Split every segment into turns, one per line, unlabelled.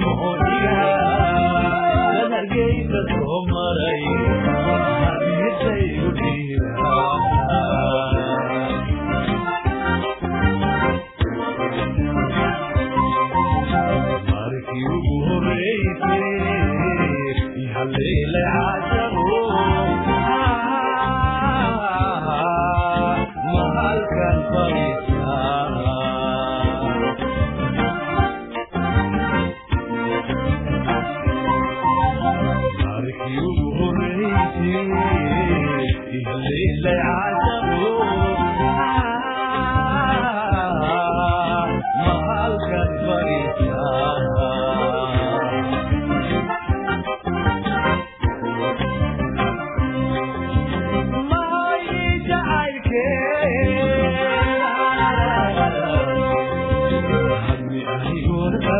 amor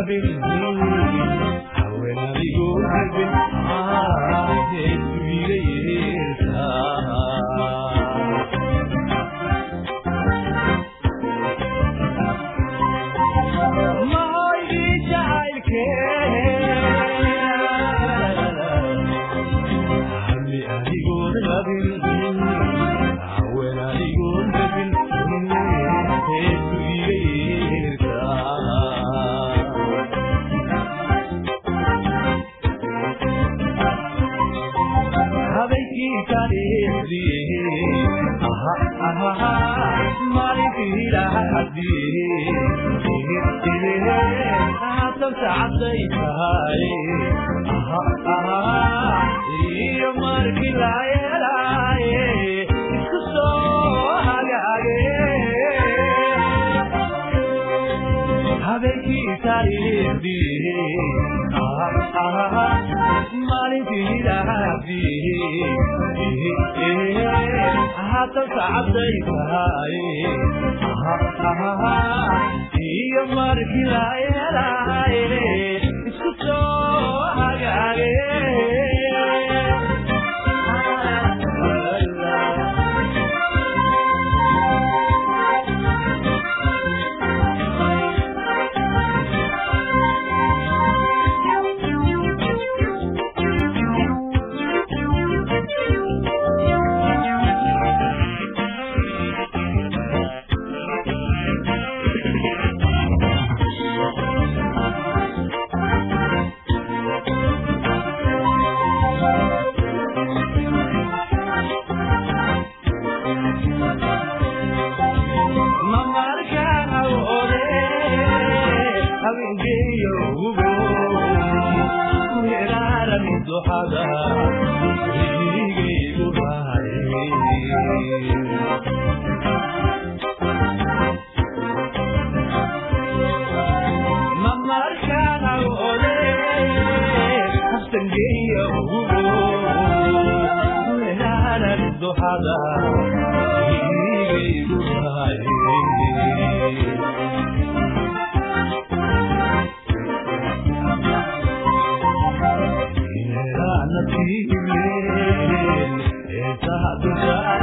بالذنوب حول بجوع بالعاهد بليل maalintii ilaahdi haatan sacabday tahay iyo markilaelahay isku soo hagaage sax duka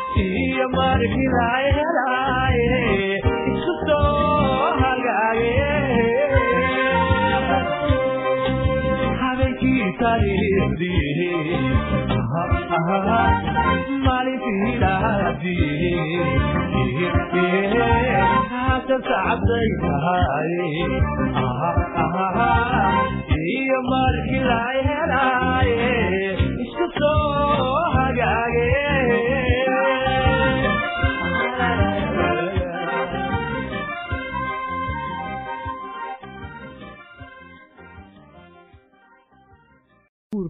iyo markilahelaaye isku soo hagaage habeenkiisalisdiye maalintii dhaadiye hasasacabday tahay iyo markilahelaaye isku soo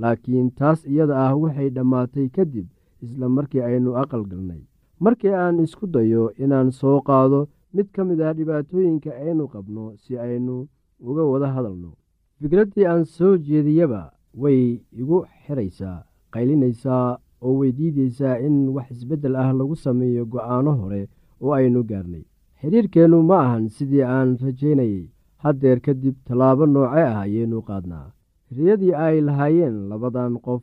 laakiin taas iyada ah waxay dhammaatay kadib isla markii aynu aqal galnay. Markii aan isku dayo inaan soo qaado mid ka mid ah dhibaatooyinka aynu qabno si aynu uga wada hadalno. Fikraddii aan soo jeediyaba way igu xiraysaa qaylinaysaa oo weydiidaysaa in wax isbeddel ah lagu sameeyo go'aano hore oo aynu gaarnay. Xidhiirkeennu ma ahan sidii aan rajaynayay. Haddeer kadib tallaabo nooce ah ayaynu qaadnaa riyadii ay lahaayeen labadan qof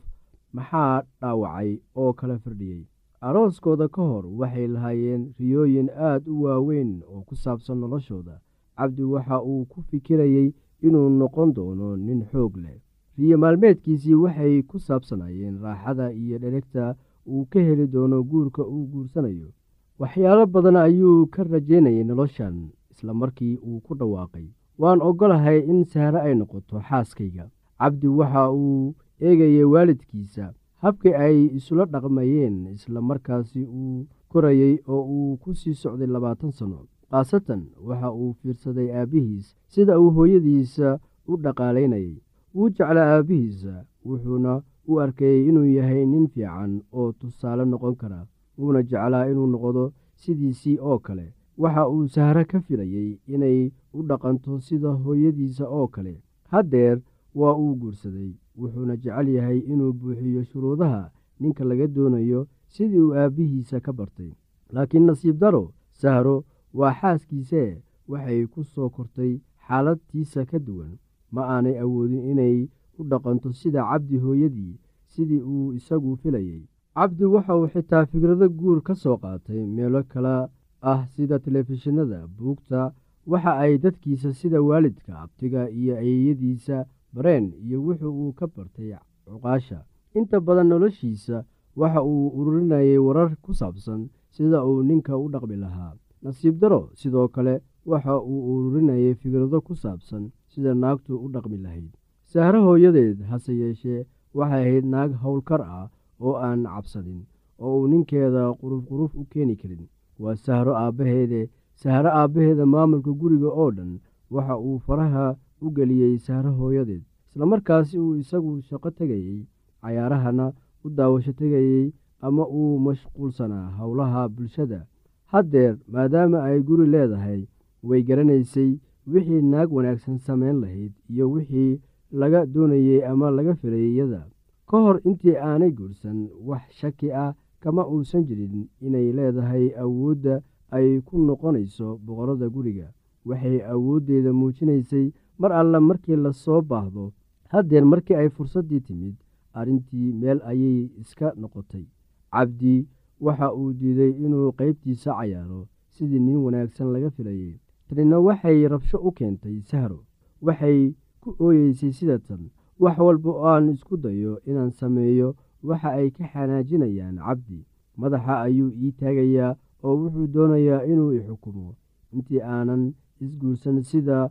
maxaa dhaawacay oo kala firdhiyey arooskooda ka hor waxay lahaayeen riyooyin aad u waaweyn oo ku saabsan noloshooda. Cabdi waxa uu ku fikirayey inuu noqon doono nin xoog leh. Riyo maalmeedkiisii waxay ku saabsanayeen raaxada iyo dheregta uu ka heli doono guurka uu guursanayo. Waxyaalo badan ayuu ka rajaynayay noloshan isla markii uu ku dhawaaqay. Waan oggolahay in sahre ay noqoto xaaskayga cabdi waxa uu eegayay waalidkiisa. Habkii ay isula dhaqmayeen isla markaasi uu korayey oo uu ku sii socday labaatan sano. Khaasatan waxa uu fiirsaday aabbihiis sida uu hooyadiisa u dhaqaalaynayay. Wuu jeclaa aabbihiisa wuxuuna u arkayey inuu yahay nin fiican oo tusaale noqon kara wuuna jeclaa inuu noqdo sidiisii oo kale. Waxa uu sahre ka filayey inay u dhaqanto sida hooyadiisa oo kale. Haddeer waa uu guursaday wuxuuna jecel yahay inuu buuxiyo shuruudaha ninka laga doonayo sidii uu aabbihiisa ka bartay. Laakiin nasiib daro sahro waa xaaskiisee waxay ku soo kortay xaaladtiisa ka duwan. Ma aanay awoodin inay u dhaqanto sida cabdi hooyadii sidii uu isagu filayey cabdi waxa uu xitaa fikrado guur ka soo qaatay meelo kale ah sida telefishinada buugta waxa ay dadkiisa sida waalidka abtiga iyo ayeeyadiisa bareen iyo wuxuu uu ka bartay cuqaasha. Inta badan noloshiisa waxa uu ururinayay warar ku saabsan sida uu ninka u dhaqmi lahaa. Nasiib daro sidoo kale waxa uu ururinayay fikrado ku saabsan sida naagtu u dhaqmi lahayd. Sahro hooyadeed hase yeeshee waxay ahayd naag howlkar ah oo aan cabsanin oo uu ninkeeda quruf quruf u keeni karin. Waa sahro aabbaheede sahro aabbaheeda maamulka guriga oo dhan waxa uu faraha u geliyey sahro hooyadeed. Islamarkaasi uu isagu shaqo tegayey cayaarahana u daawasho tegayey ama uu mashquulsanaa howlaha bulshada. Haddeer maadaama ay guri leedahay way garanaysay wixii naag wanaagsan samayn lahayd iyo wixii laga doonayey ama laga filayay iyada. Ka hor intii aanay guursan wax shaki ah kama uusan jirin inay leedahay awoodda ay ku noqonayso boqorada guriga. Waxay awooddeeda muujinaysay mar alle markii la soo baahdo haddeer markii ay fursaddii timid arrintii meel ayay iska noqotay. Cabdi waxa uu diiday inuu qaybtiisa cayaaro sidii nin wanaagsan laga filayay. Tanina waxay rabsho u keentay sahro waxay ku ooyeysay sida tan wax walba oo aan isku dayo inaan sameeyo waxa ay ka xanaajinayaan cabdi. Madaxa ayuu ii taagayaa oo wuxuu doonayaa inuu i xukumo. Intii aanan isguursan sida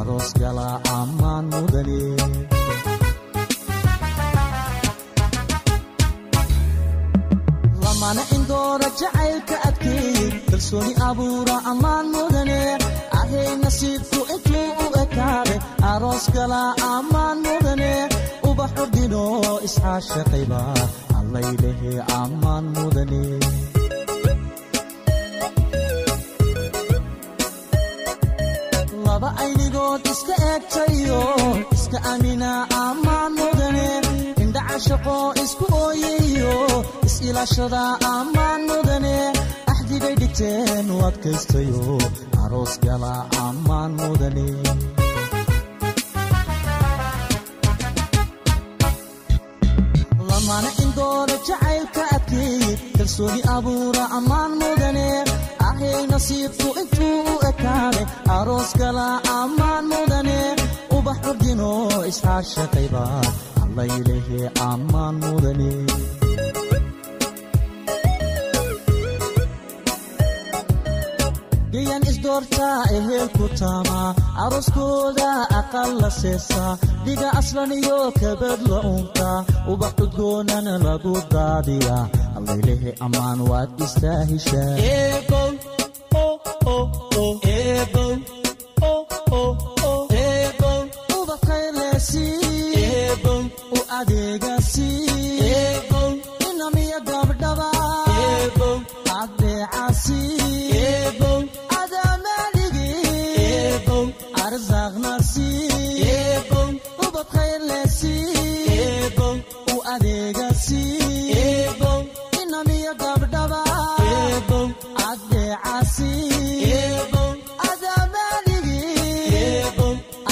aroos gala ammaan mudane kalsooni abuura ammaan mudane ahay nasiibku intuu u ekaade aroos gala ammaan mudane ubaxu dhino iscaashaqayba allaylehe ammaan mudane aynigood iska eegtayo iska amina ammaan mudane indhaca shaqo isku ooyayo is-ilaashada ammaan mudane axdigay dhigteen u adkaystayo. Aroos gala ammaan mudane lamana indoora jacaylka adkeeyey. Kalsooni abuura ammaan mudane ahay nasiibku intuu u ekaade aroos gala ammaan mudane ubax ordino iscaashaqayba allaylehe ammaan mudane gayan isdoortaa ehelku taama arooskooda aqal la seesaa dhiga aslan iyo kabad la uunta ubax cudgoonana lagu daadiyaa allaylehe ammaan waad istaahishaa u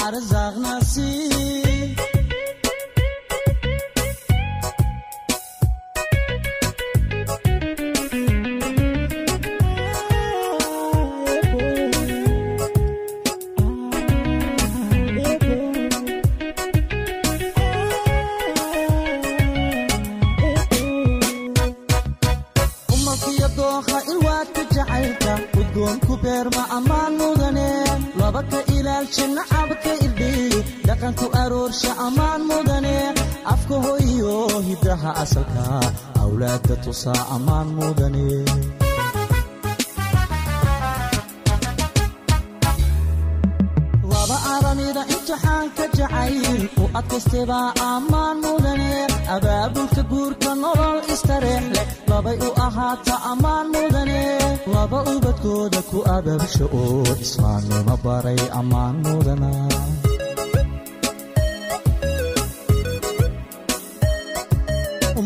arsaaqnasi umalkiyo ubadkooda ku abaabsha oo islaamnimo baray ammaan mudana.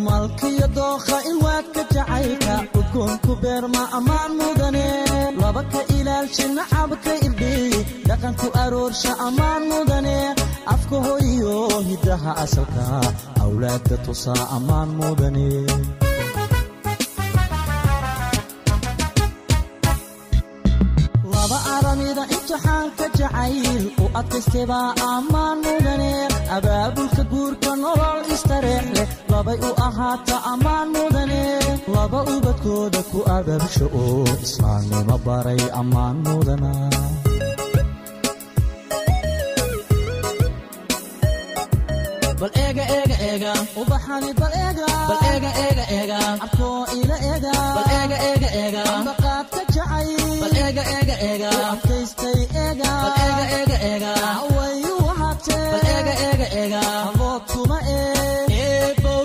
Malkiyo dookha ilwaadka jacaylka udgoonku beerma ammaan mudane. Laba ka ilaalsha nacabka irdheey dhaqanku aroorsha ammaan mudane. Afka hoyo hiddaha asalka awlaadda tusaa ammaan mudane imtixaanka jacayl u adkaystebaa ammaan mudane abaabulka guurka nolol istareex leh labay u ahaata ammaan mudane laba ubadkooda ku abaabsha oo islaamnimo baray ammaan mudana bal eega eega eega ubaxani bal eega bal eega eega eega abkoo ila eega bal eega eega eega ambaqaadka jacay. Bal eega eega eega adkaystay eega bal eega eega eega wayu wahatee bal eega eega eega abood kuma ee eebow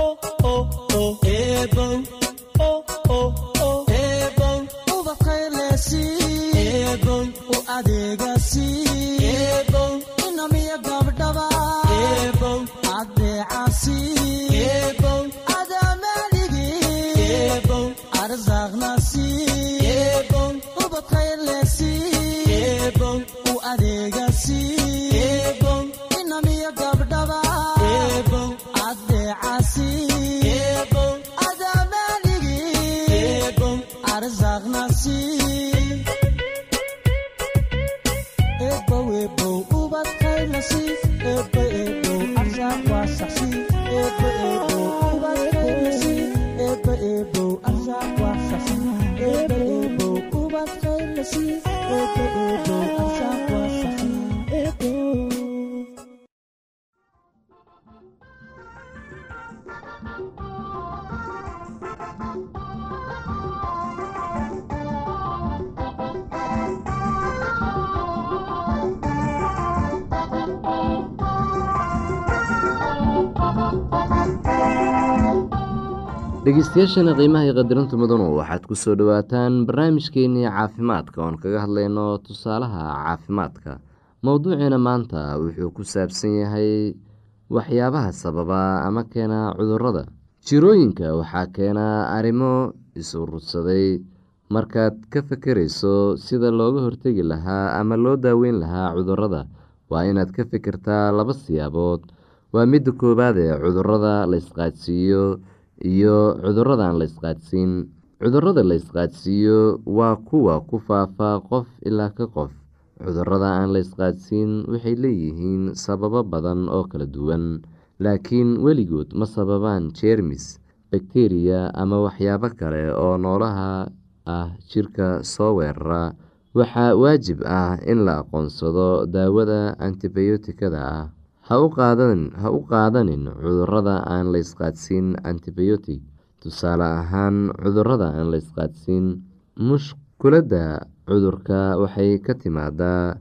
oh oh oh. Eebow ebow ebow
dhegeystayaashana qiimaha iyo qadirinta mudanu waxaad ku soo dhowaataan barnaamijkeenii caafimaadka oon kaga hadlayno tusaalaha caafimaadka. Mowduuciina maanta wuxuu ku saabsan yahay waxyaabaha sababa ama keena cudurrada jirooyinka waxaa keena arrimo is-urursaday markaad ka fekerayso sida looga hortegi lahaa ama loo daaweyn lahaa cudurrada waa inaad ka fikirtaa laba siyaabood. Waa midda koowaad ee cudurrada la isqaadsiiyo iyo cudurrada aan la isqaadsiin. Cudurada la isqaadsiiyo waa kuwa ku faafa qof ilaa ka qof. Cudurada aan la isqaadsiin waxay leeyihiin sababo badan oo kala duwan. Laakiin weligood ma sababaan jeermis bakteriya ama waxyaabo kale oo noolaha ah jirka soo weerara. Waxaa waajib ah in la aqoonsado daawada antibiyootikada ah ha u qaadanin cudurrada aan la isqaadsiin antibiyootig tusaale ahaan cudurrada aan la isqaadsiin mushkuladda cudurka waxay ka timaadaa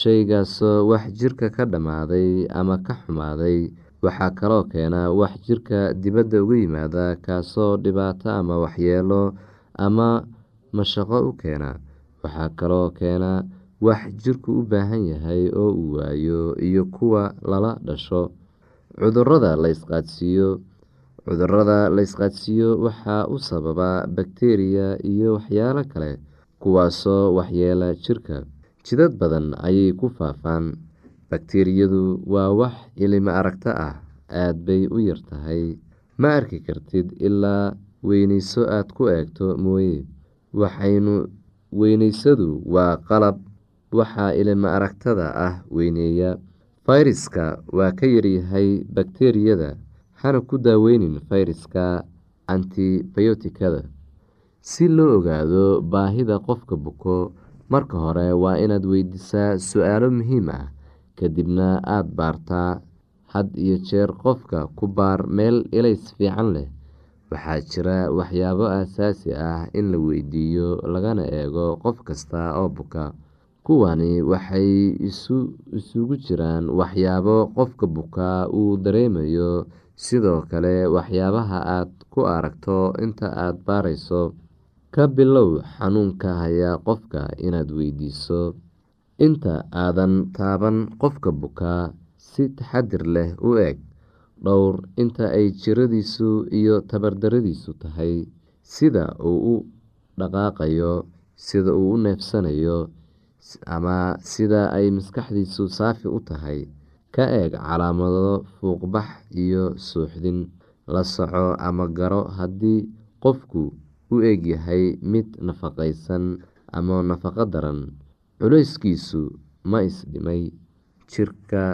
shaygaasoo wax jirka ka dhammaaday ama ka xumaaday. Waxaa kaloo keena wax jirka dibadda uga yimaada kaasoo dhibaato ama waxyeelo ama mashaqo u keena. Waxaa kaloo keena wax jirku u baahan yahay oo uu waayo iyo kuwa lala dhasho. Cudurada la isqaadsiiyo cudurrada la isqaadsiiyo waxaa u sababa bakteriya iyo waxyaalo kale kuwaasoo waxyeela jirka. Jidad badan ayay ku faafaan. Bakteriyadu waa wax ilimo aragto ah aad bay u yar tahay. Ma arki kartid ilaa weyneyso aad ku eegto mooye. Waxaynu weyneysadu waa qalab waxaa ilimo aragtada ah weyneeya fayraska waa ka yaryahay bakteriyada hana ku daaweynin fayraska antibiyootikada. Si loo ogaado baahida qofka buko marka hore waa inaad weydiisaa su'aalo muhiim ah kadibna aada baartaa had iyo jeer qofka ku baar meel ilays fiican leh. Waxaa jira waxyaabo aasaasi ah in la weydiiyo lagana eego qof kasta oo buka kuwani waxay isugu jiraan waxyaabo qofka bukaa uu dareemayo. Sidoo kale waxyaabaha aad ku aragto inta aad baarayso ka bilow xanuunka haya qofka inaad weydiiso. Inta aadan taaban qofka bukaa si taxadir leh u eg dhowr inta ay jiradiisu iyo tabardaradiisu tahay sida uu u dhaqaaqayo sida uu u neefsanayo ama sida ay maskaxdiisu saafi u tahay ka eeg calaamado fuuqbax iyo suuxdin la soco ama garo haddii qofku u egyahay mid nafaqaysan ama nafaqo daran. Culeyskiisu ma isdhimay jirka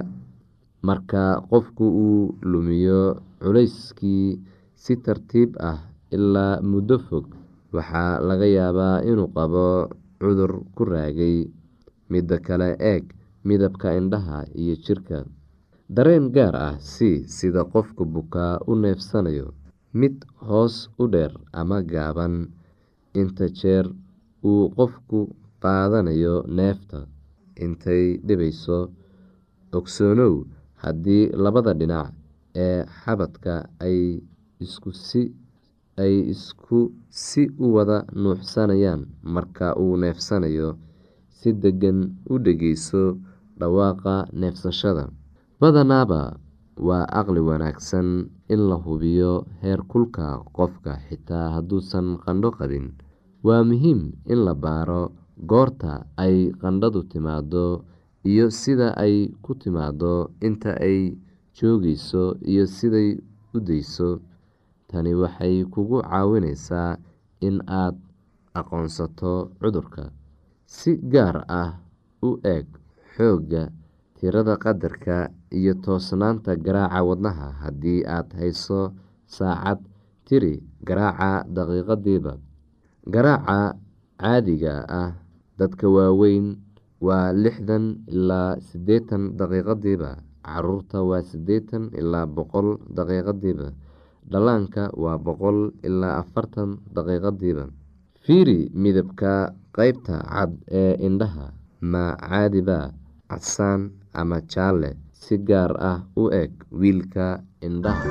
marka qofku uu lumiyo culeyskii si tartiib ah ilaa muddo fog waxaa laga yaabaa inuu qabo cudur ku raagay midda kale eeg midabka indhaha iyo jirka. Dareen gaar ah si sida qofka bukaa u neefsanayo mid hoos u dheer ama gaaban. Inta jeer uu qofku qaadanayo neefta intay dhibayso. Ogsoonow haddii labada dhinac ee xabadka ay isku si u wada nuuxsanayaan marka uu neefsanayo si deggan u dhegeyso dhawaaqa neefsashada. Badanaaba waa caqli wanaagsan in la hubiyo heer kulka qofka xitaa hadduusan qandho qabin. Waa muhiim in la baaro goorta ay qandhadu timaado iyo sida ay ku timaado inta ay joogeyso iyo siday u deyso tani waxay kugu caawineysaa in aad aqoonsato cudurka si gaar ah u eeg xoogga tirada qadarka iyo toosnaanta garaaca wadnaha haddii aad hayso saacad tiri garaaca daqiiqadiiba. Garaaca caadiga ah dadka waaweyn waa lixdan ilaa siddeetan daqiiqadiiba. Caruurta waa siddeetan ilaa boqol daqiiqadiiba. Dhallaanka waa boqol ilaa afartan daqiiqadiiba fiiri midabka qeybta cad ee indhaha ma caadiba casaan ama jaalle si gaar ah u eg wiilka indhaha